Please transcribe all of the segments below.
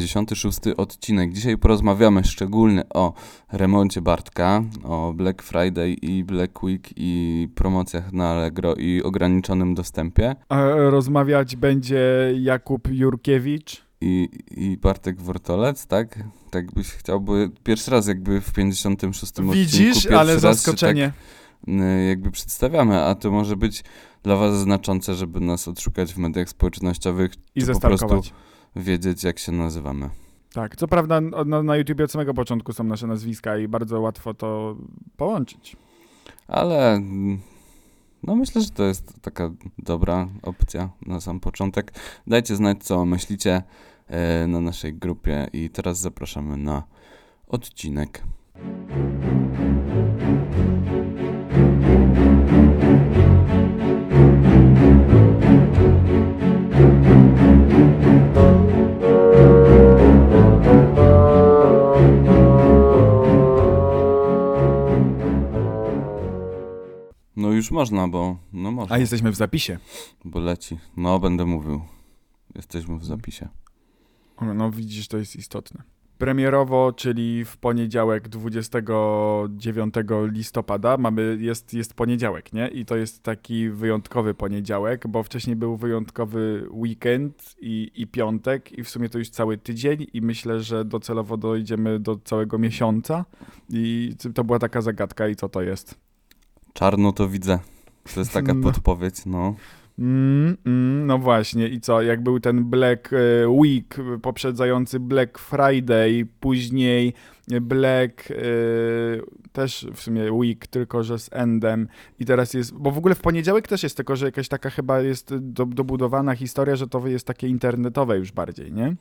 56 odcinek. Dzisiaj porozmawiamy szczególnie o remoncie Bartka, o Black Friday i Black Week i promocjach na Allegro i ograniczonym dostępie. A rozmawiać będzie Jakub Jurkiewicz. I, i Bartek Wortolec, tak? Tak byś chciał, bo pierwszy raz jakby w 56 odcinku. Widzisz, pierwszy ale raz zaskoczenie. Tak, y, jakby przedstawiamy, a to może być dla was znaczące, żeby nas odszukać w mediach społecznościowych, I czy po prostu zestalkować. Wiedzieć jak się nazywamy. Tak, co prawda na, na YouTubie od samego początku są nasze nazwiska i bardzo łatwo to połączyć. Ale no myślę, że to jest taka dobra opcja na sam początek. Dajcie znać, co myślicie e, na naszej grupie i teraz zapraszamy na odcinek. Można, bo no można, A jesteśmy w zapisie. bo leci. No będę mówił. Jesteśmy w zapisie. No widzisz, to jest istotne. Premierowo, czyli w poniedziałek 29 listopada, mamy, jest, jest poniedziałek, nie? I to jest taki wyjątkowy poniedziałek, bo wcześniej był wyjątkowy weekend i, i piątek i w sumie to już cały tydzień i myślę, że docelowo dojdziemy do całego miesiąca i to była taka zagadka i co to jest? Czarno to widzę. To jest taka No. podpowiedź, no. Mm, mm, no właśnie, i co? Jak był ten Black e, Week poprzedzający Black Friday, później Black e, też w sumie Week, tylko że z endem. I teraz jest, bo w ogóle w poniedziałek też jest, tylko że jakaś taka chyba jest do, dobudowana historia, że to jest takie internetowe już bardziej, nie?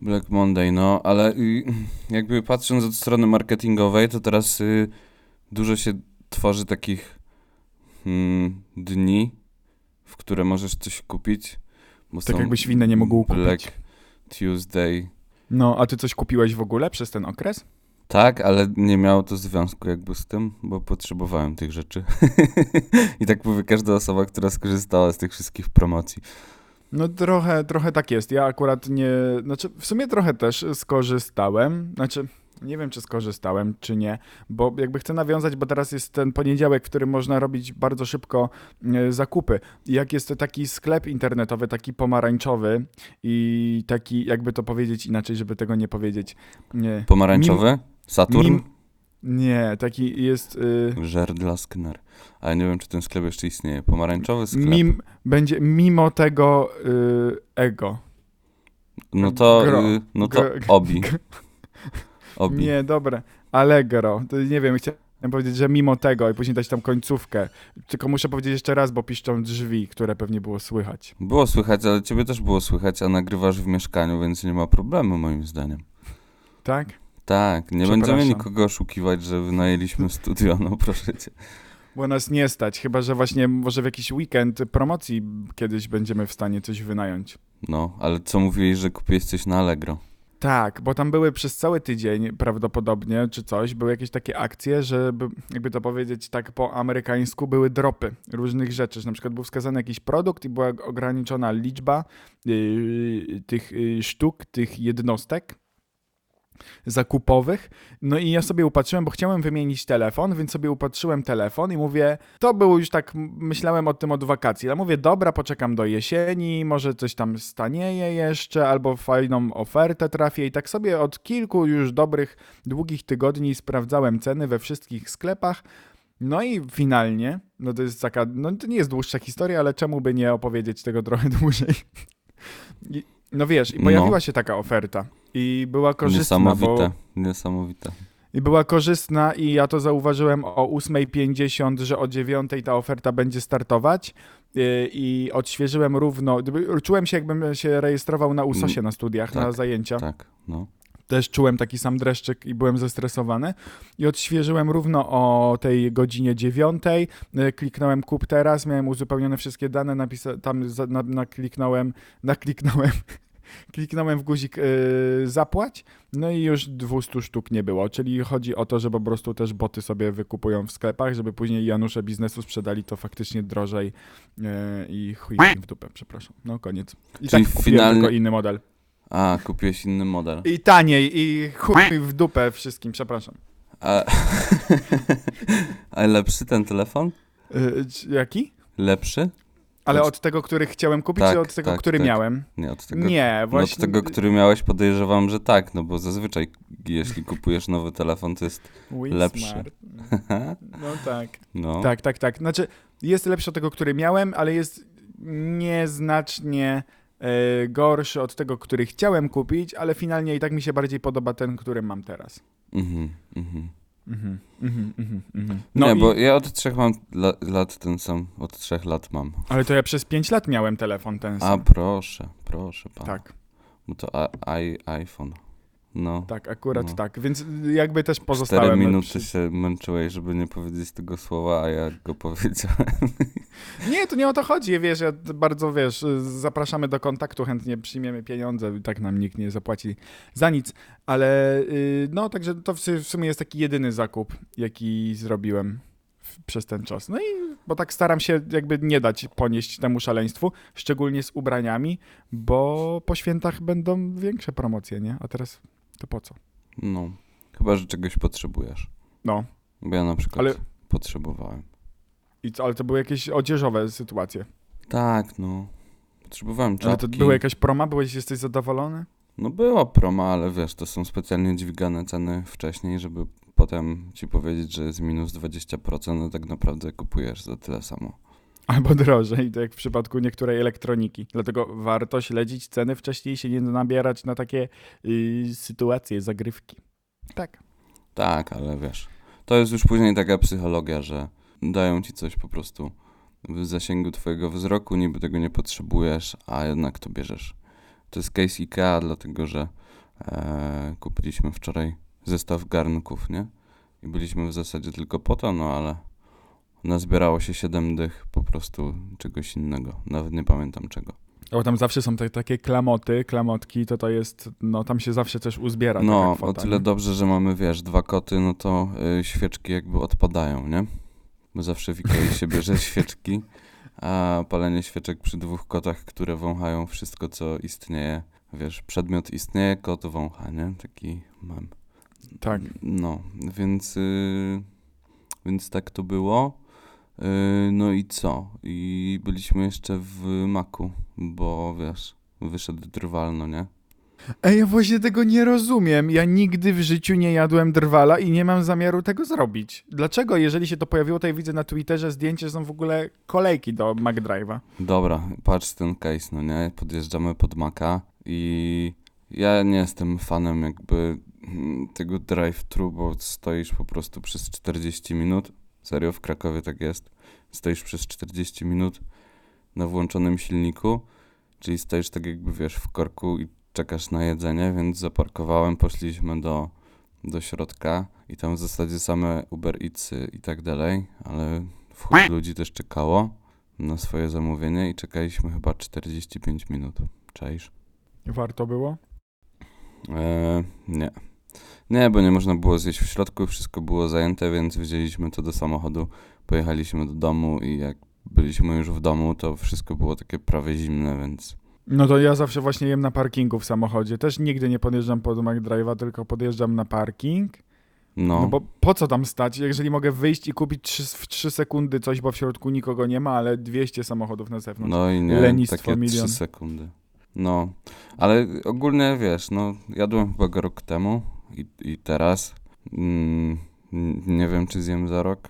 Black Monday, no, ale y, jakby patrząc od strony marketingowej, to teraz y, dużo się tworzy takich mm, dni, w które możesz coś kupić. Bo Tak są jakby świnne nie mogły kupić. Black Tuesday. No, a ty coś kupiłeś w ogóle przez ten okres? Tak, ale nie miało to związku jakby z tym, bo potrzebowałem tych rzeczy. I tak mówi każda osoba, która skorzystała z tych wszystkich promocji. No trochę, trochę tak jest. Ja akurat nie, znaczy w sumie trochę też skorzystałem, znaczy nie wiem czy skorzystałem, czy nie, bo jakby chcę nawiązać, bo teraz jest ten poniedziałek, w którym można robić bardzo szybko e, zakupy. Jak jest to taki sklep internetowy, taki pomarańczowy i taki, jakby to powiedzieć inaczej, żeby tego nie powiedzieć. Nie, Pomarańczowy? Saturn? mim- nie taki jest... Y, Żerdla Skner. Ale nie wiem, czy ten sklep jeszcze istnieje. Pomarańczowy sklep. mim, będzie mimo tego y, ego. No to, Gro. y, no to Gro- obi. Obi. Nie, dobre. Allegro. To nie wiem, chciałem powiedzieć, że mimo tego i później dać tam końcówkę. Tylko muszę powiedzieć jeszcze raz, bo piszczą drzwi, które pewnie było słychać. Było słychać, ale ciebie też było słychać, a nagrywasz w mieszkaniu, więc nie ma problemu moim zdaniem. Tak? Tak, nie będziemy nikogo oszukiwać, że wynajęliśmy studio, no proszę cię. Bo nas nie stać, chyba że właśnie może w jakiś weekend promocji kiedyś będziemy w stanie coś wynająć. No, ale co mówiłeś, że kupiłeś coś na Allegro? Tak, bo tam były przez cały tydzień prawdopodobnie, czy coś, były jakieś takie akcje, żeby, jakby to powiedzieć tak po amerykańsku, były dropy różnych rzeczy, że na przykład był wskazany jakiś produkt i była ograniczona liczba yy, tych yy, sztuk, tych jednostek zakupowych. No i ja sobie upatrzyłem, bo chciałem wymienić telefon, więc sobie upatrzyłem telefon i mówię, to było już tak, myślałem o tym od wakacji, ale mówię, dobra, poczekam do jesieni, może coś tam stanieje jeszcze, albo fajną ofertę trafię i tak sobie od kilku już dobrych, długich tygodni sprawdzałem ceny we wszystkich sklepach. No i finalnie, no to jest taka, no to nie jest dłuższa historia, ale czemu by nie opowiedzieć tego trochę dłużej? No wiesz, i No. pojawiła się taka oferta i była korzystna, bo... Niesamowite, niesamowite. I była korzystna i ja to zauważyłem o 8.50, że o 9.00 ta oferta będzie startować yy, i odświeżyłem równo, czułem się jakbym się rejestrował na USOSie na studiach, na tak, zajęcia. Tak, no. Też czułem taki sam dreszczyk i byłem zestresowany i odświeżyłem równo o tej godzinie 9.00, yy, kliknąłem kup teraz, miałem uzupełnione wszystkie dane, napisa- tam za- na, nakliknąłem, nakliknąłem kliknąłem w guzik yy, zapłać, no i już 200 sztuk nie było, czyli chodzi o to, że po prostu też boty sobie wykupują w sklepach, żeby później Janusze biznesu sprzedali to faktycznie drożej yy, i chuj im w dupę, przepraszam. No koniec. I Czyli tak kupiłem finalnie- tylko inny model. A, kupiłeś inny model. I taniej, i chuj w dupę wszystkim, przepraszam. A, a lepszy ten telefon? Y, c- jaki? Lepszy? Ale Od- tego, który chciałem kupić, Tak, czy od tego, tak, który tak. miałem? Nie, od tego, Nie, no właśnie. od tego, który miałeś podejrzewam, że tak, no bo zazwyczaj jeśli kupujesz nowy telefon, to jest lepszy. Smart. No tak. no. Tak, tak, tak. Znaczy, jest lepszy od tego, który miałem, ale jest nieznacznie e, gorszy od tego, który chciałem kupić, ale finalnie i tak mi się bardziej podoba ten, który mam teraz. Mhm, mhm. Mhm, mhm, mhm, mhm. No nie, i, bo ja od trzech mam la, lat ten sam, od trzech lat mam. Ale to ja przez 5 lat miałem telefon ten A sam. proszę, proszę pan. Tak, Bo to a, i, iPhone. No. tak, akurat No. tak. Więc jakby też Cztery pozostałem... minuty przy- się męczyłeś, żeby nie powiedzieć tego słowa, a ja go powiedziałem. Nie, to nie o to chodzi, wiesz, ja bardzo, wiesz, zapraszamy do kontaktu, chętnie przyjmiemy pieniądze, i tak nam nikt nie zapłaci za nic, ale y, no, także to w su- w sumie jest taki jedyny zakup, jaki zrobiłem przez ten czas. No i, bo tak staram się jakby nie dać ponieść temu szaleństwu, szczególnie z ubraniami, bo po świętach będą większe promocje, nie? A teraz to po co? No. Chyba, że czegoś potrzebujesz. No, Bo ja na przykład ale, potrzebowałem. i co, ale to były jakieś odzieżowe sytuacje. Tak, no. Potrzebowałem Ale to czapki. była jakaś proma? Byłeś, jesteś zadowolony? No była promo, ale wiesz, to są specjalnie dźwigane ceny wcześniej, żeby potem ci powiedzieć, że jest minus 20%, no tak naprawdę kupujesz za tyle samo. Albo drożej, tak jak w przypadku niektórej elektroniki. Dlatego warto śledzić ceny wcześniej i się nie nabierać na takie y, sytuacje, zagrywki. Tak. Tak, ale wiesz, to jest już później taka psychologia, że dają ci coś po prostu w zasięgu twojego wzroku, niby tego nie potrzebujesz, a jednak to bierzesz. To jest case IKEA, dlatego że e, kupiliśmy wczoraj zestaw garnków, nie? I byliśmy w zasadzie tylko po to, no ale nazbierało się 7 dych po prostu czegoś innego. Nawet nie pamiętam czego. Bo tam zawsze są te, takie klamoty, klamotki, to to jest, no tam się zawsze coś uzbiera. No, kwota, o tyle nie? dobrze, że mamy, wiesz, dwa koty, no to y, świeczki jakby odpadają, nie? Bo zawsze w Ikei się bierze świeczki, a palenie świeczek przy dwóch kotach, które wąchają wszystko, co istnieje. Wiesz, przedmiot istnieje, kot wącha, nie? Taki mam. Tak. No, więc, y, więc tak to było. Y, no i co? I byliśmy jeszcze w Maku, bo wiesz, wyszedł drwal, no nie? Ej, ja właśnie tego nie rozumiem. Ja nigdy w życiu nie jadłem drwala i nie mam zamiaru tego zrobić. Dlaczego, jeżeli się to pojawiło, to ja widzę na Twitterze zdjęcie, że są w ogóle kolejki do McDrive'a. Dobra, patrz ten case, no nie? Podjeżdżamy pod Maka i ja nie jestem fanem jakby tego drive-thru, bo stoisz po prostu przez 40 minut. Serio, w Krakowie tak jest. Stoisz przez 40 minut na włączonym silniku, czyli stoisz tak jakby, wiesz, w korku i czekasz na jedzenie, więc zaparkowałem, poszliśmy do, do środka i tam w zasadzie same Uber Eatsy i tak dalej, ale w chuj ludzi też czekało na swoje zamówienie i czekaliśmy chyba 45 minut. Czaisz? Warto było? Eee, nie. Nie, bo nie można było zjeść w środku, wszystko było zajęte, więc wzięliśmy to do samochodu, pojechaliśmy do domu i jak byliśmy już w domu, to wszystko było takie prawie zimne, więc No to ja zawsze właśnie jem na parkingu w samochodzie. Też nigdy nie podjeżdżam pod McDrive'a, tylko podjeżdżam na parking. no, No bo po co tam stać, jeżeli mogę wyjść i kupić w 3 sekundy coś, bo w środku nikogo nie ma, ale 200 samochodów na zewnątrz. no i nie, lenistwo takie milion. 3 sekundy. No, ale ogólnie wiesz, no jadłem chyba rok temu i, i teraz mm, nie wiem czy zjem za rok,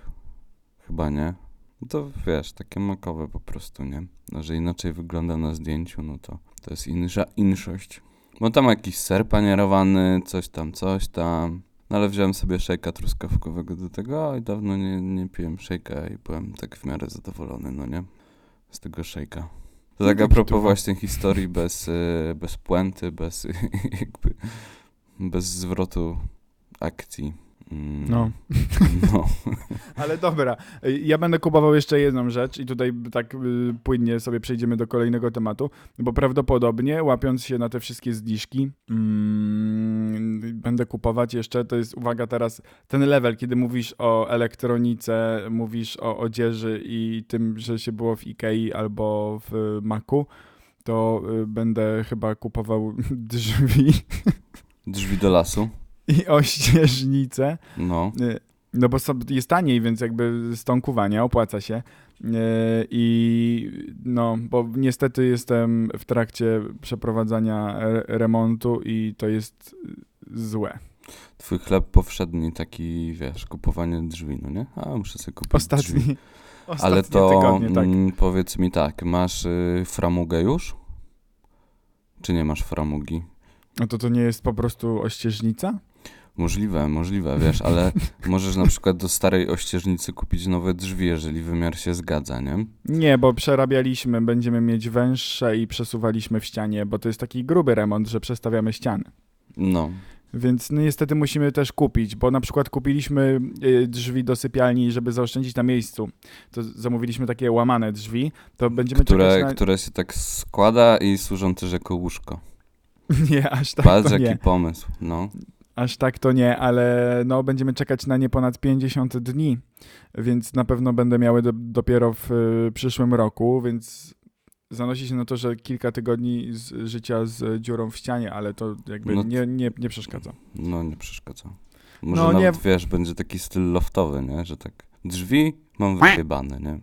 chyba nie. No to wiesz, takie makowe po prostu, nie? No, że inaczej wygląda na zdjęciu, no to to jest insza, inszość. Bo tam jakiś ser panierowany, coś tam, coś tam. No ale wziąłem sobie szejka truskawkowego do tego i dawno nie, nie piłem szejka i byłem tak w miarę zadowolony, no nie? Z tego szejka. To tak a Jaki propos właśnie historii bez, y, bez puenty, bez jakby, bez zwrotu akcji. Mm, No. no. Ale dobra, ja będę kupował jeszcze jedną rzecz i tutaj tak y, płynnie sobie przejdziemy do kolejnego tematu, bo prawdopodobnie łapiąc się na te wszystkie zniżki, mm, będę kupować jeszcze, to jest uwaga teraz, ten level, kiedy mówisz o elektronice, mówisz o odzieży i tym, że się było w Ikei albo w Macu, to y, będę chyba kupował drzwi Drzwi do lasu. i ościeżnicę. No. Y, No bo jest taniej, więc jakby stąkowania opłaca się. Y, I no, bo niestety jestem w trakcie przeprowadzania re- remontu i to jest złe. Twój chleb powszedni, taki, wiesz, kupowanie drzwi, no nie? A, muszę sobie kupić drzwi. Ostatni, ostatnie Ale to tygodnie, tak. mm, powiedz mi tak, masz y, framugę już? Czy nie masz framugi? No to to nie jest po prostu ościeżnica? Możliwe, możliwe, wiesz, ale możesz na przykład do starej ościeżnicy kupić nowe drzwi, jeżeli wymiar się zgadza, nie? Nie, bo przerabialiśmy, będziemy mieć węższe i przesuwaliśmy w ścianie, bo to jest taki gruby remont, że przestawiamy ściany. No, Więc no, niestety musimy też kupić, bo na przykład kupiliśmy y, drzwi do sypialni, żeby zaoszczędzić na miejscu. To zamówiliśmy takie łamane drzwi, to będziemy które, na... które się tak składa i służą też jako łóżko. Nie, aż tak Patrz, to jaki nie. pomysł, no. Aż tak to nie, ale no będziemy czekać na nie ponad 50 dni, więc na pewno będę miały do, dopiero w y, przyszłym roku, więc zanosi się na to, że kilka tygodni z życia z dziurą w ścianie, ale to jakby No nie, nie, nie przeszkadza. No, nie przeszkadza. Może No, nie- nawet, wiesz, będzie taki styl loftowy, nie? Że tak drzwi mam wyjebane, nie?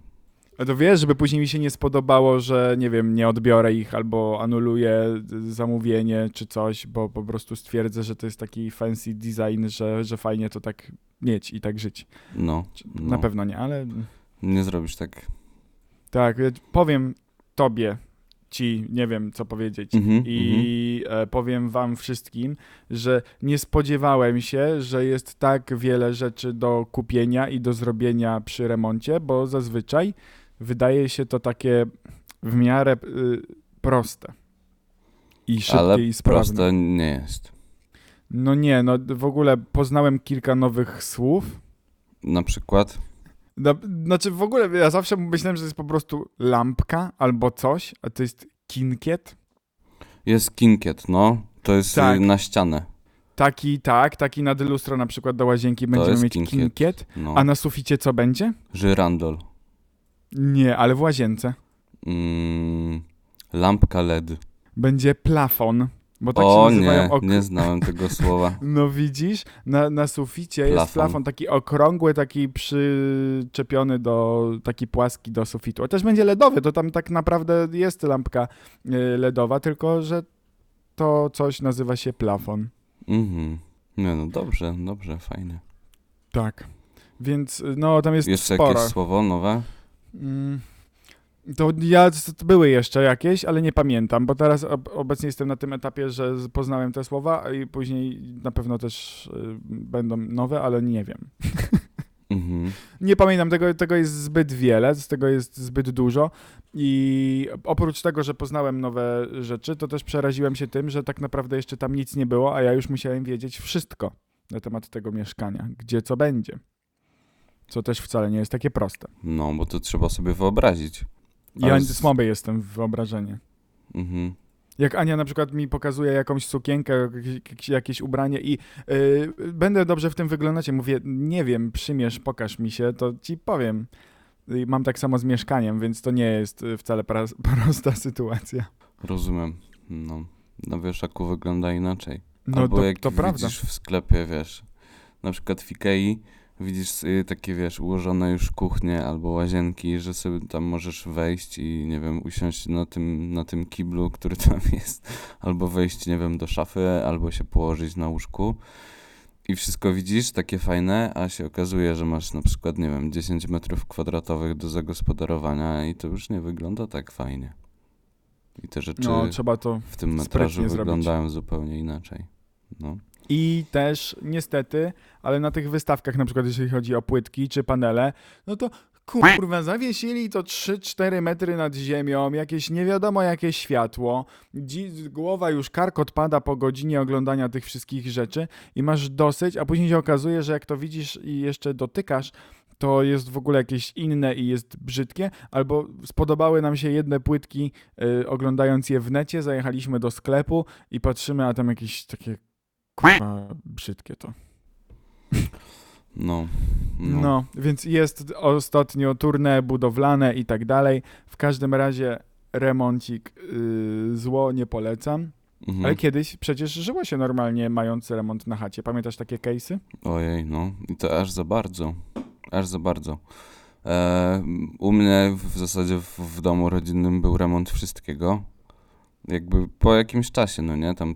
A to wiesz, żeby później mi się nie spodobało, że nie wiem, nie odbiorę ich albo anuluję zamówienie czy coś, bo po prostu stwierdzę, że to jest taki fancy design, że, że fajnie to tak mieć i tak żyć. No, Na no. pewno nie, ale Nie zrobisz tak. tak, powiem tobie, ci, nie wiem co powiedzieć. Mhm, I e, powiem wam wszystkim, że nie spodziewałem się, że jest tak wiele rzeczy do kupienia i do zrobienia przy remoncie, bo zazwyczaj wydaje się to takie w miarę y, proste. I szybkie Ale i sprawne. proste nie jest. No nie, no w ogóle poznałem kilka nowych słów. Na przykład, No, znaczy w ogóle ja zawsze myślałem, że to jest po prostu lampka albo coś, a to jest kinkiet. jest kinkiet, no. To jest Tak. y, na ścianę. Taki, tak, taki nad lustro na przykład do łazienki będziemy jest mieć kinkiet. kinkiet. No. A na suficie co będzie? Żyrandol. Nie, ale w łazience. Mm, lampka LED. Będzie plafon, bo tak o się nazywają nie, ok- nie znałem tego słowa. No widzisz, na, na suficie jest Plafon. plafon taki okrągły, taki przyczepiony do, taki płaski do sufitu. A też będzie LEDowy, to tam tak naprawdę jest lampka y, LEDowa, tylko że to coś nazywa się plafon. Mhm. Nie no, dobrze, dobrze, fajnie. Tak. Więc no tam jest Jeszcze sporo. jakieś słowo nowe? Mm. To ja, były jeszcze jakieś, ale nie pamiętam, bo teraz ob, obecnie jestem na tym etapie, że poznałem te słowa i później na pewno też y, będą nowe, ale nie wiem. Mhm. Nie pamiętam, tego, tego jest zbyt wiele, z tego jest zbyt dużo i oprócz tego, że poznałem nowe rzeczy, to też przeraziłem się tym, że tak naprawdę jeszcze tam nic nie było, a ja już musiałem wiedzieć wszystko na temat tego mieszkania, gdzie co będzie. Co też wcale nie jest takie proste. No, bo to trzeba sobie wyobrazić. Ja z- słaby jestem w wyobrażeniu. Mhm. Jak Ania na przykład mi pokazuje jakąś sukienkę, jakieś, jakieś ubranie i yy, będę dobrze w tym wyglądać, mówię, nie wiem, przymierz, pokaż mi się, to ci powiem. I mam tak samo z mieszkaniem, więc to nie jest y, wcale prosta sytuacja. Rozumiem. No. Na wieszaku wygląda inaczej. No Albo to, jak to prawda. widzisz w sklepie, wiesz, na przykład w Ikei, widzisz takie, wiesz, ułożone już kuchnie albo łazienki, że sobie tam możesz wejść i, nie wiem, usiąść na tym, na tym kiblu, który tam jest, albo wejść, nie wiem, do szafy, albo się położyć na łóżku i wszystko widzisz, takie fajne, a się okazuje, że masz na przykład, nie wiem, 10 metrów kwadratowych do zagospodarowania i to już nie wygląda tak fajnie. I te rzeczy No, w tym metrażu zrobić. wyglądają zupełnie inaczej. No. I też niestety, ale na tych wystawkach, na przykład jeżeli chodzi o płytki czy panele, no to kurwa, zawiesili to 3-4 metry nad ziemią, jakieś nie wiadomo jakie światło, głowa już kark odpada po godzinie oglądania tych wszystkich rzeczy i masz dosyć, a później się okazuje, że jak to widzisz i jeszcze dotykasz, to jest w ogóle jakieś inne i jest brzydkie, albo spodobały nam się jedne płytki, y, oglądając je w necie, zajechaliśmy do sklepu i patrzymy, a tam jakieś takie kurwa brzydkie to. No. No. no. więc jest ostatnio turne budowlane i tak dalej. W każdym razie remoncik y, zło, nie polecam. Mhm. Ale kiedyś przecież żyło się normalnie mając remont na chacie. Pamiętasz takie case'y? Ojej, no i to aż za bardzo. Aż za bardzo. E, u mnie w zasadzie w, w domu rodzinnym był remont wszystkiego. Jakby po jakimś czasie, no nie? Tam,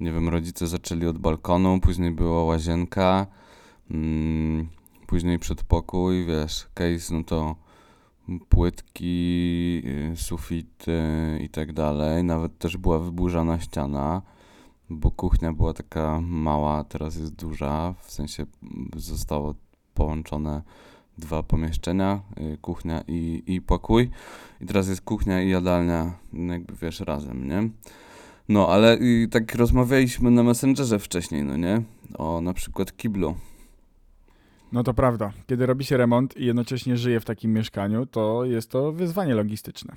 nie wiem, rodzice zaczęli od balkonu, później była łazienka, mm, później przedpokój, wiesz, case, no to płytki, y, sufity i tak dalej. Nawet też była wyburzana ściana, bo kuchnia była taka mała, teraz jest duża, w sensie zostało połączone dwa pomieszczenia, y, kuchnia i, i pokój. I teraz jest kuchnia i jadalnia, no jakby wiesz, razem, nie? No, ale y, tak rozmawialiśmy na Messengerze wcześniej, no nie? O na przykład kiblu. No to prawda. Kiedy robi się remont i jednocześnie żyje w takim mieszkaniu, to jest to wyzwanie logistyczne.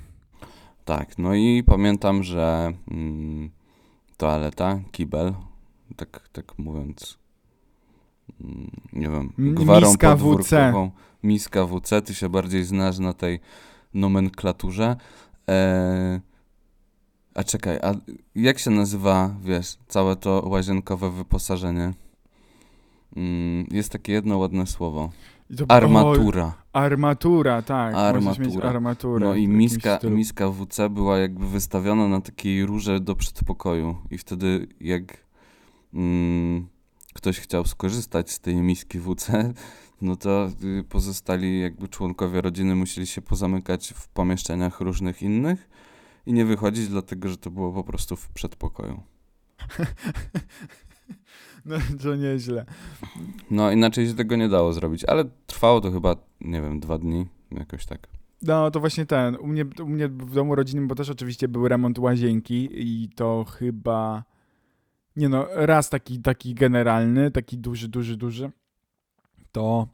Tak, no i pamiętam, że mm, toaleta, kibel, tak, tak mówiąc, mm, nie wiem, gwarą miska WC. miska WC, ty się bardziej znasz na tej nomenklaturze. E, a czekaj, a jak się nazywa, wiesz, całe to łazienkowe wyposażenie? Mm, jest takie jedno ładne słowo. To, Armatura. O, armatura, tak. Armatura. armaturę. No i miska, miska WC była jakby wystawiona na takiej rurze do przedpokoju i wtedy jak mm, ktoś chciał skorzystać z tej miski WC, no to y, pozostali jakby członkowie rodziny musieli się pozamykać w pomieszczeniach różnych innych i nie wychodzić, dlatego że to było po prostu w przedpokoju. No to nieźle. No inaczej się tego nie dało zrobić, ale trwało to chyba, nie wiem, dwa dni, jakoś tak. No to właśnie ten. U mnie, u mnie w domu rodzinnym, bo też oczywiście był remont łazienki i to chyba. Nie no, raz taki, taki generalny, taki duży, duży, duży. To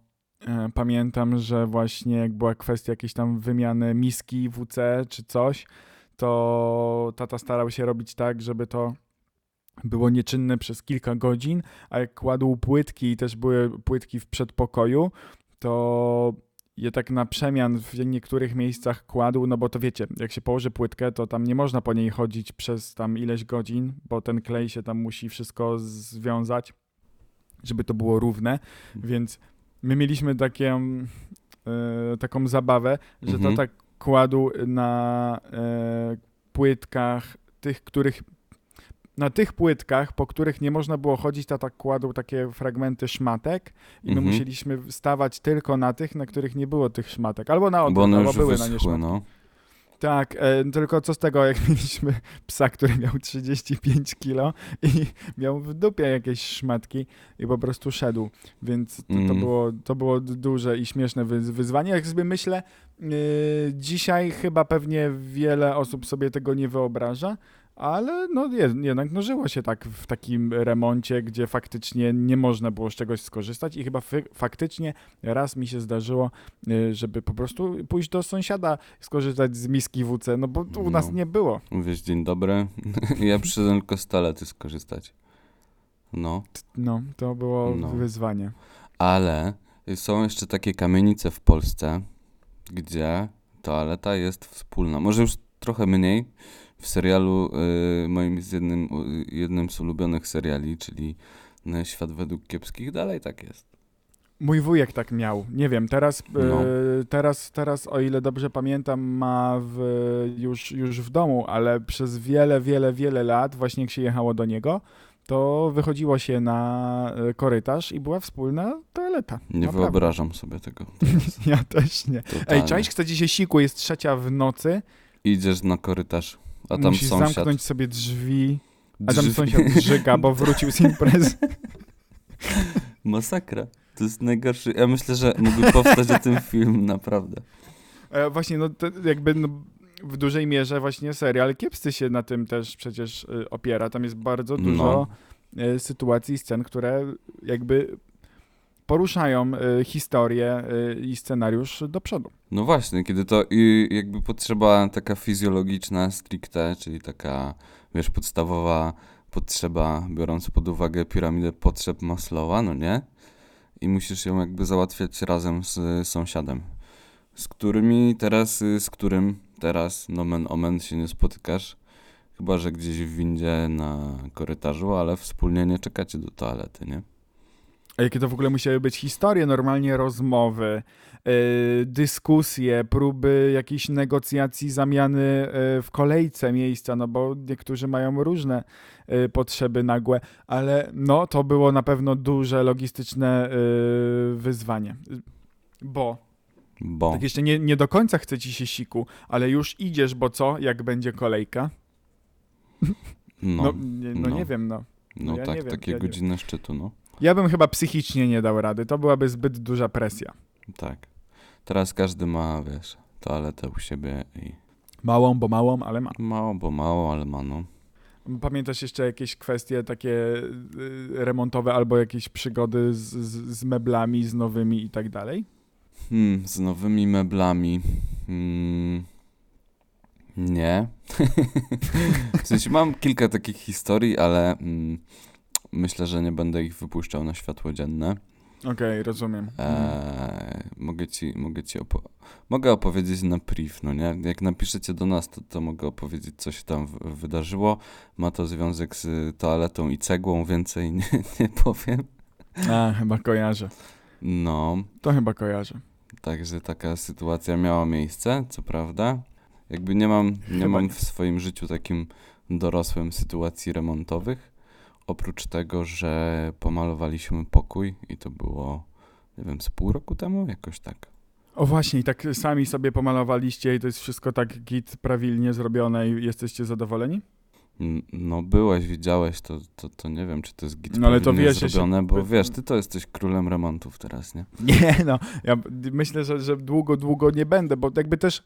e, pamiętam, że właśnie jak była kwestia jakiejś tam wymiany miski WC czy coś, to tata starał się robić tak, żeby to było nieczynne przez kilka godzin, a jak kładł płytki i też były płytki w przedpokoju, to je tak na przemian w niektórych miejscach kładł, no bo to wiecie, jak się położy płytkę, to tam nie można po niej chodzić przez tam ileś godzin, bo ten klej się tam musi wszystko związać, żeby to było równe, więc my mieliśmy takie, e, taką zabawę, że Mhm. to tak kładł na e, płytkach tych, których na tych płytkach, po których nie można było chodzić, tata kładł takie fragmenty szmatek i my Mhm. musieliśmy stawać tylko na tych, na których nie było tych szmatek. Albo na odwrót, albo były na nie wyschły, szmatki. no. Tak, e, tylko co z tego, jak mieliśmy psa, który miał 35 kilo i miał w dupie jakieś szmatki i po prostu szedł, więc to, to, Mm. było, to było duże i śmieszne wyz- wyzwanie. Jak sobie myślę, yy, dzisiaj chyba pewnie wiele osób sobie tego nie wyobraża, ale no jed- jednak no, żyło się tak w takim remoncie, gdzie faktycznie nie można było z czegoś skorzystać i chyba faktycznie raz mi się zdarzyło, y, żeby po prostu pójść do sąsiada, skorzystać z miski WC, no bo tu u nas No. nie było. Mówisz, dzień dobry. ja przyszedłem tylko z toalety skorzystać. No, No, to było No. wyzwanie. ale są jeszcze takie kamienice w Polsce, gdzie toaleta jest wspólna. Może już trochę mniej. W serialu y, moim z jednym, jednym z ulubionych seriali, czyli y, Świat według kiepskich, dalej tak jest. Mój wujek tak miał. Nie wiem, teraz, No. y, teraz, teraz o ile dobrze pamiętam, ma w, już, już w domu, ale przez wiele, wiele, wiele lat, właśnie jak się jechało do niego, to wychodziło się na korytarz i była wspólna toaleta. Nie Naprawdę. wyobrażam sobie tego. Ja też nie. Totalnie. Ej, czaisz, chce się siku, jest trzecia w nocy, Idziesz na korytarz, a tam musisz sąsiad. zamknąć sobie drzwi, a tam Drzwi- sąsiad bo wrócił z imprezy. Masakra. To jest najgorszy. Ja myślę, że mógłby powstać o tym film, naprawdę. E, właśnie, no to jakby no, w dużej mierze właśnie serial Kiepscy się na tym też przecież y, opiera. Tam jest bardzo dużo y, sytuacji i scen, które jakby poruszają y, historię y, i scenariusz do przodu. No właśnie, kiedy to i jakby potrzeba taka fizjologiczna stricte, czyli taka, wiesz, podstawowa potrzeba, biorąc pod uwagę piramidę potrzeb Maslowa, no nie? I musisz ją jakby załatwiać razem z sąsiadem, z którymi teraz, z którym teraz, nomen omen, się nie spotykasz. Chyba, że gdzieś w windzie na korytarzu, ale wspólnie nie czekacie do toalety, nie? A jakie to w ogóle musiały być historie, normalnie rozmowy, yy, dyskusje, próby jakiejś negocjacji, zamiany yy, w kolejce miejsca, no bo niektórzy mają różne yy, potrzeby nagłe, ale no to było na pewno duże logistyczne yy, wyzwanie. Bo Bo. tak jeszcze nie, nie do końca chce ci się siku, ale już idziesz, bo co, jak będzie kolejka? No, No, nie, no, no. nie wiem, no. no ja tak, wiem, takie ja godziny szczytu, no. Ja bym chyba psychicznie nie dał rady, to byłaby zbyt duża presja. Tak. Teraz każdy ma, wiesz, toaletę u siebie i Małą, bo małą, ale ma. mało, bo mało, ale ma, no. Pamiętasz jeszcze jakieś kwestie takie y, remontowe albo jakieś przygody z, z, z meblami, z nowymi i tak dalej? Hmm, z nowymi meblami. Hmm, nie. w sensie mam kilka takich historii, ale mm, myślę, że nie będę ich wypuszczał na światło dzienne. Okej, rozumiem. Eee, mogę ci, mogę ci opo- mogę opowiedzieć na priv, no nie? Jak napiszecie do nas, to, to mogę opowiedzieć, co się tam wydarzyło. Ma to związek z toaletą i cegłą, więcej nie, nie powiem. A, chyba kojarzę. No, To chyba kojarzę. Także taka sytuacja miała miejsce, co prawda. Jakby nie mam, nie Chyba mam w swoim życiu takim dorosłym sytuacji remontowych. Oprócz tego, że pomalowaliśmy pokój i to było, nie wiem, z pół roku temu, jakoś tak. O właśnie, i tak sami sobie pomalowaliście i to jest wszystko tak git prawilnie zrobione i jesteście zadowoleni? No byłeś, widziałeś, to, to, to nie wiem, czy to jest git No ale to prawidłnie wiesz, ja się- zrobione, bo wiesz, ty to jesteś królem remontów teraz, nie? Nie, no, ja myślę, że, że długo, długo nie będę, bo jakby też,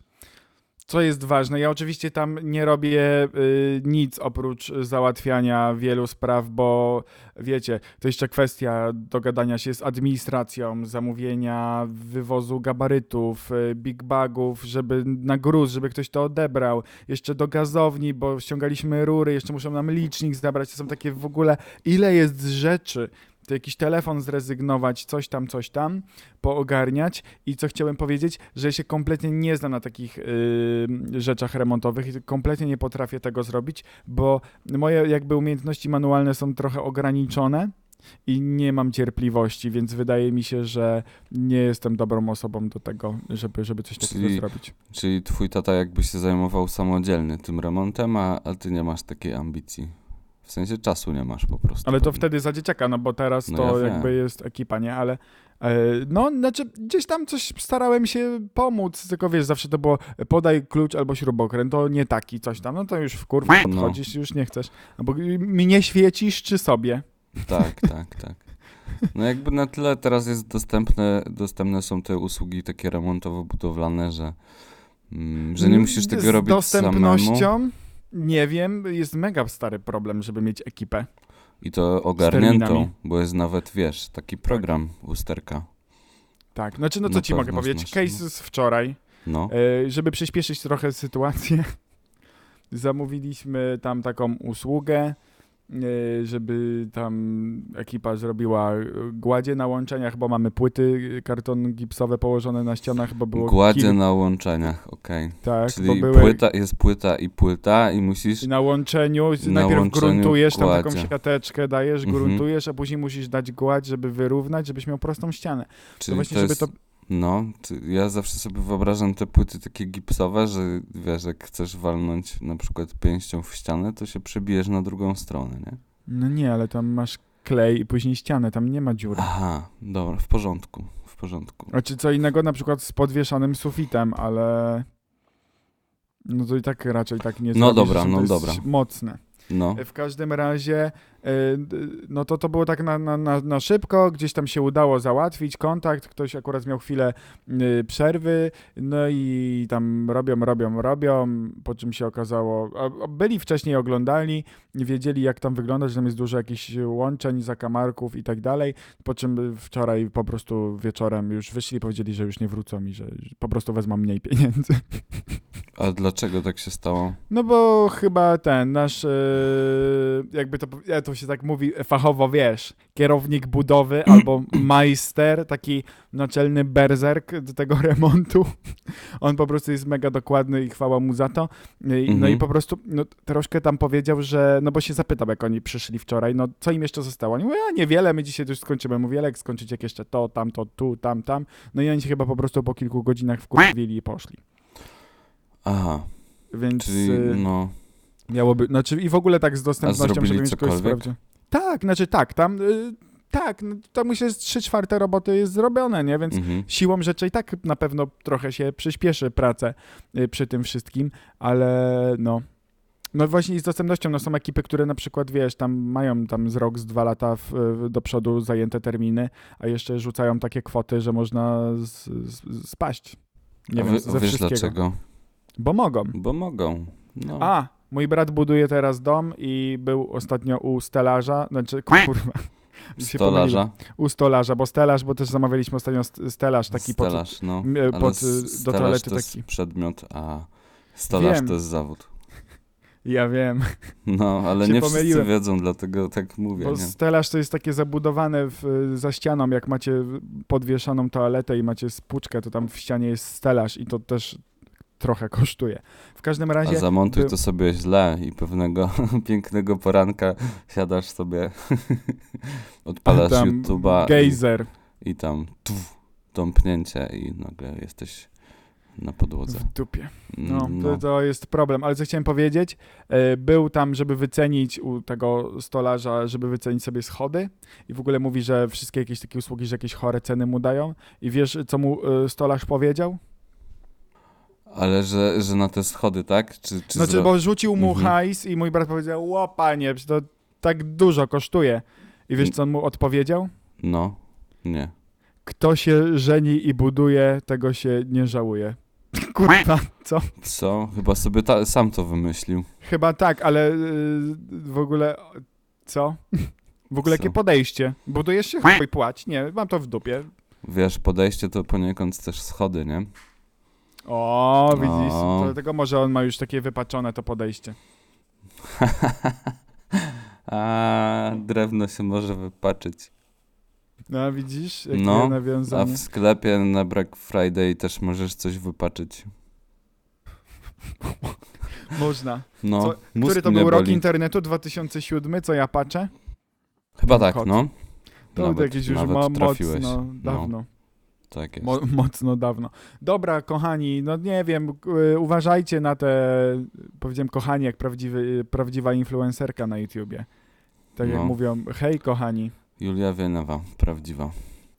co jest ważne, ja oczywiście tam nie robię y, nic oprócz załatwiania wielu spraw, bo wiecie, to jeszcze kwestia dogadania się z administracją, zamówienia wywozu gabarytów, y, big bagów, żeby na gruz, żeby ktoś to odebrał, jeszcze do gazowni, bo ściągaliśmy rury, jeszcze muszą nam licznik zabrać, to są takie w ogóle, ile jest rzeczy, to jakiś telefon zrezygnować, coś tam, coś tam, poogarniać i co chciałem powiedzieć, że się kompletnie nie znam na takich y, rzeczach remontowych i kompletnie nie potrafię tego zrobić, bo moje jakby umiejętności manualne są trochę ograniczone i nie mam cierpliwości, więc wydaje mi się, że nie jestem dobrą osobą do tego, żeby, żeby coś takiego Czyli- zrobić. Czyli twój tata jakby się zajmował samodzielnie tym remontem, a, a ty nie masz takiej ambicji. W sensie czasu nie masz po prostu. Ale to pewnie. wtedy za dzieciaka, no bo teraz No to ja wiem. jakby jest ekipa, nie? Ale e, no, znaczy gdzieś tam coś starałem się pomóc, tylko wiesz, zawsze to było e, podaj klucz albo śrubokręt, to nie taki coś tam, no to już w kurwa No. podchodzisz, już nie chcesz. No bo mnie świecisz czy sobie? Tak, tak, tak. No jakby na tyle teraz jest dostępne, dostępne są te usługi takie remontowo-budowlane, że, mm, że nie musisz tego Z robić dostępnością, samemu. Nie wiem, jest mega stary problem, żeby mieć ekipę. I to ogarniętą, terminami. bo jest nawet, wiesz, taki program usterka. Tak, znaczy no co Na ci mogę powiedzieć, znasz, case z wczoraj, No, E, Żeby przyspieszyć trochę sytuację, zamówiliśmy tam taką usługę, żeby tam ekipa zrobiła e, gładzie na łączeniach, bo mamy płyty e, karton gipsowe położone na ścianach, bo było gładzie kil- na łączeniach, okej. tak, Czyli były płyta, jest płyta i płyta i musisz... i na łączeniu, Na najpierw łączeniu gruntujesz, tam taką gładzie. siateczkę dajesz, Mhm. gruntujesz, a później musisz dać gładź, żeby wyrównać, żebyś miał prostą ścianę. Czyli właśnie, to żeby jest, to- No, ja zawsze sobie wyobrażam te płyty takie gipsowe, że wiesz, jak chcesz walnąć na przykład pięścią w ścianę, to się przebijesz na drugą stronę, nie? No nie, ale tam masz klej i później ścianę, tam nie ma dziury. Aha, dobra, w porządku, w porządku. Znaczy co innego na przykład z podwieszanym sufitem, ale no to i tak raczej tak nie No zrobisz, dobra, no to jest dobra. mocne. No, W każdym razie e, no to to było tak na, na, na, szybko, gdzieś tam się udało załatwić kontakt, ktoś akurat miał chwilę y, przerwy, no i tam robią, robią, robią, po czym się okazało, byli wcześniej oglądali, wiedzieli jak tam wygląda, że tam jest dużo jakichś łączeń, zakamarków i tak dalej, po czym wczoraj po prostu wieczorem już wyszli powiedzieli, że już nie wrócą i że po prostu wezmą mniej pieniędzy. a dlaczego tak się stało? No bo chyba ten nasz, e, jakby to, ja to się tak mówi fachowo, wiesz, kierownik budowy albo majster, taki naczelny berserk do tego remontu. On po prostu jest mega dokładny i chwała mu za to. No Mhm. i po prostu no, troszkę tam powiedział, że, no bo się zapytał, jak oni przyszli wczoraj, no co im jeszcze zostało? Oni mówią, a niewiele, my dzisiaj już skończymy. Mówię, jak skończyć jak jeszcze to, tamto, tu, tam, tam. No i oni się chyba po prostu po kilku godzinach wkurwili i poszli. Aha, Więc czyli y, no... miałoby, znaczy i w ogóle tak z dostępnością, żeby mieć kogoś sprawdził. Tak, znaczy tak, tam, y, tak, no, tam myślę, że trzy czwarte roboty jest zrobione, nie, więc Mhm. siłą rzeczy i tak na pewno trochę się przyspieszy pracę y, przy tym wszystkim, ale no. No właśnie i z dostępnością, no są ekipy, które na przykład, wiesz, tam mają tam z rok, z dwa lata w, do przodu zajęte terminy, a jeszcze rzucają takie kwoty, że można z, z, spaść. Nie A wiem, wy- ze wiesz wszystkiego. dlaczego? Bo mogą. Bo mogą. No. A, mój brat buduje teraz dom i był ostatnio u stelarza, znaczy kurwa. Stolarza. U stolarza, bo stelaż, bo też zamawialiśmy ostatnio st- stelaż taki pod, Stelaż, no. m, Ale pod, y, do toalety to jest taki. przedmiot, a stolarz Wiem. to jest zawód. Ja wiem, No, ale nie pomyliłem. wszyscy wiedzą, dlatego tak mówię, bo nie? stelaż to jest takie zabudowane w, za ścianą, jak macie podwieszaną toaletę i macie spłuczkę, to tam w ścianie jest stelaż i to też trochę kosztuje. W każdym A razie zamontuj był- to sobie źle i pewnego pięknego poranka siadasz sobie, odpalasz YouTube'a gejzer. i, i tam tuf, tąpnięcie i nagle jesteś na podłodze. W dupie. Mm, No, to, to jest problem. Ale co chciałem powiedzieć, e, był tam, żeby wycenić u tego stolarza, żeby wycenić sobie schody i w ogóle mówi, że wszystkie jakieś takie usługi, że jakieś chore ceny mu dają. I wiesz, co mu e, stolarz powiedział? Ale że, że na te schody, tak? Czy, czy Znaczy, zro- bo rzucił mu Mhm. hajs i mój brat powiedział, ło panie, to tak dużo kosztuje. I wiesz, co on mu odpowiedział? No, nie. Kto się żeni i buduje, tego się nie żałuje. Kurwa, co? Co? Chyba sobie ta, sam to wymyślił. Chyba tak, ale yy, w ogóle co? W ogóle Co? jakie podejście? Budujesz się chuj płać? Nie, mam to w dupie. Wiesz, podejście to poniekąd też schody, nie? O, widzisz, O. dlatego może on ma już takie wypaczone to podejście. A drewno się może wypaczyć. No, widzisz, jakie No, A nawiązanie. w sklepie na Black Friday też możesz coś wypaczyć. Można. No, Co- mózg Który to mnie był rok boli. internetu? 2007, co ja patrzę? Chyba tak, Kot. no. To Nawet- jakieś już nawet mo- trafiłeś. mocno dawno. Tak jest. Mo- mocno dawno. Dobra, kochani, no nie wiem, y, uważajcie na te, powiedziałem kochani, jak prawdziwy, prawdziwa influencerka na YouTubie. Tak jak No. mówią, hej kochani, Julia Wieniawa, prawdziwa.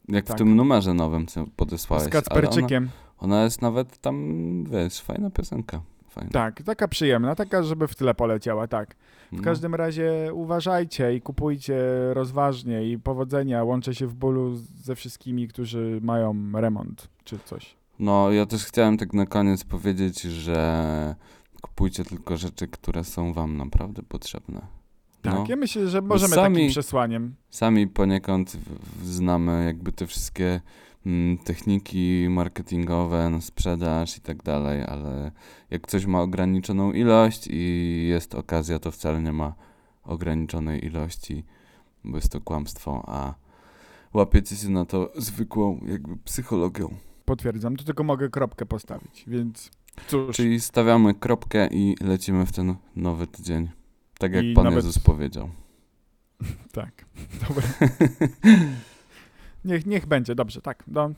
Jak Tak. w tym numerze nowym, co podesłałeś. z Kacperczykiem. Ona, ona jest nawet tam, wiesz, fajna piosenka. Fajna. Tak, taka przyjemna, taka, żeby w tyle poleciała, tak. W No. każdym razie uważajcie i kupujcie rozważnie i powodzenia. Łączę się w bólu ze wszystkimi, którzy mają remont czy coś. No, ja też chciałem tak na koniec powiedzieć, że kupujcie tylko rzeczy, które są wam naprawdę potrzebne. Tak, No. ja myślę, że możemy sami- takim przesłaniem. Sami poniekąd w- w- znamy jakby te wszystkie techniki marketingowe, no, sprzedaż i tak dalej, ale jak coś ma ograniczoną ilość i jest okazja, to wcale nie ma ograniczonej ilości, bo jest to kłamstwo, a łapiecie się na to zwykłą jakby psychologią. Potwierdzam, tu tylko mogę kropkę postawić, więc cóż. Czyli stawiamy kropkę i lecimy w ten nowy tydzień. Tak jak I Pan nawet- Jezus powiedział. Tak, dobra. Niech, niech będzie, dobrze, tak. Do...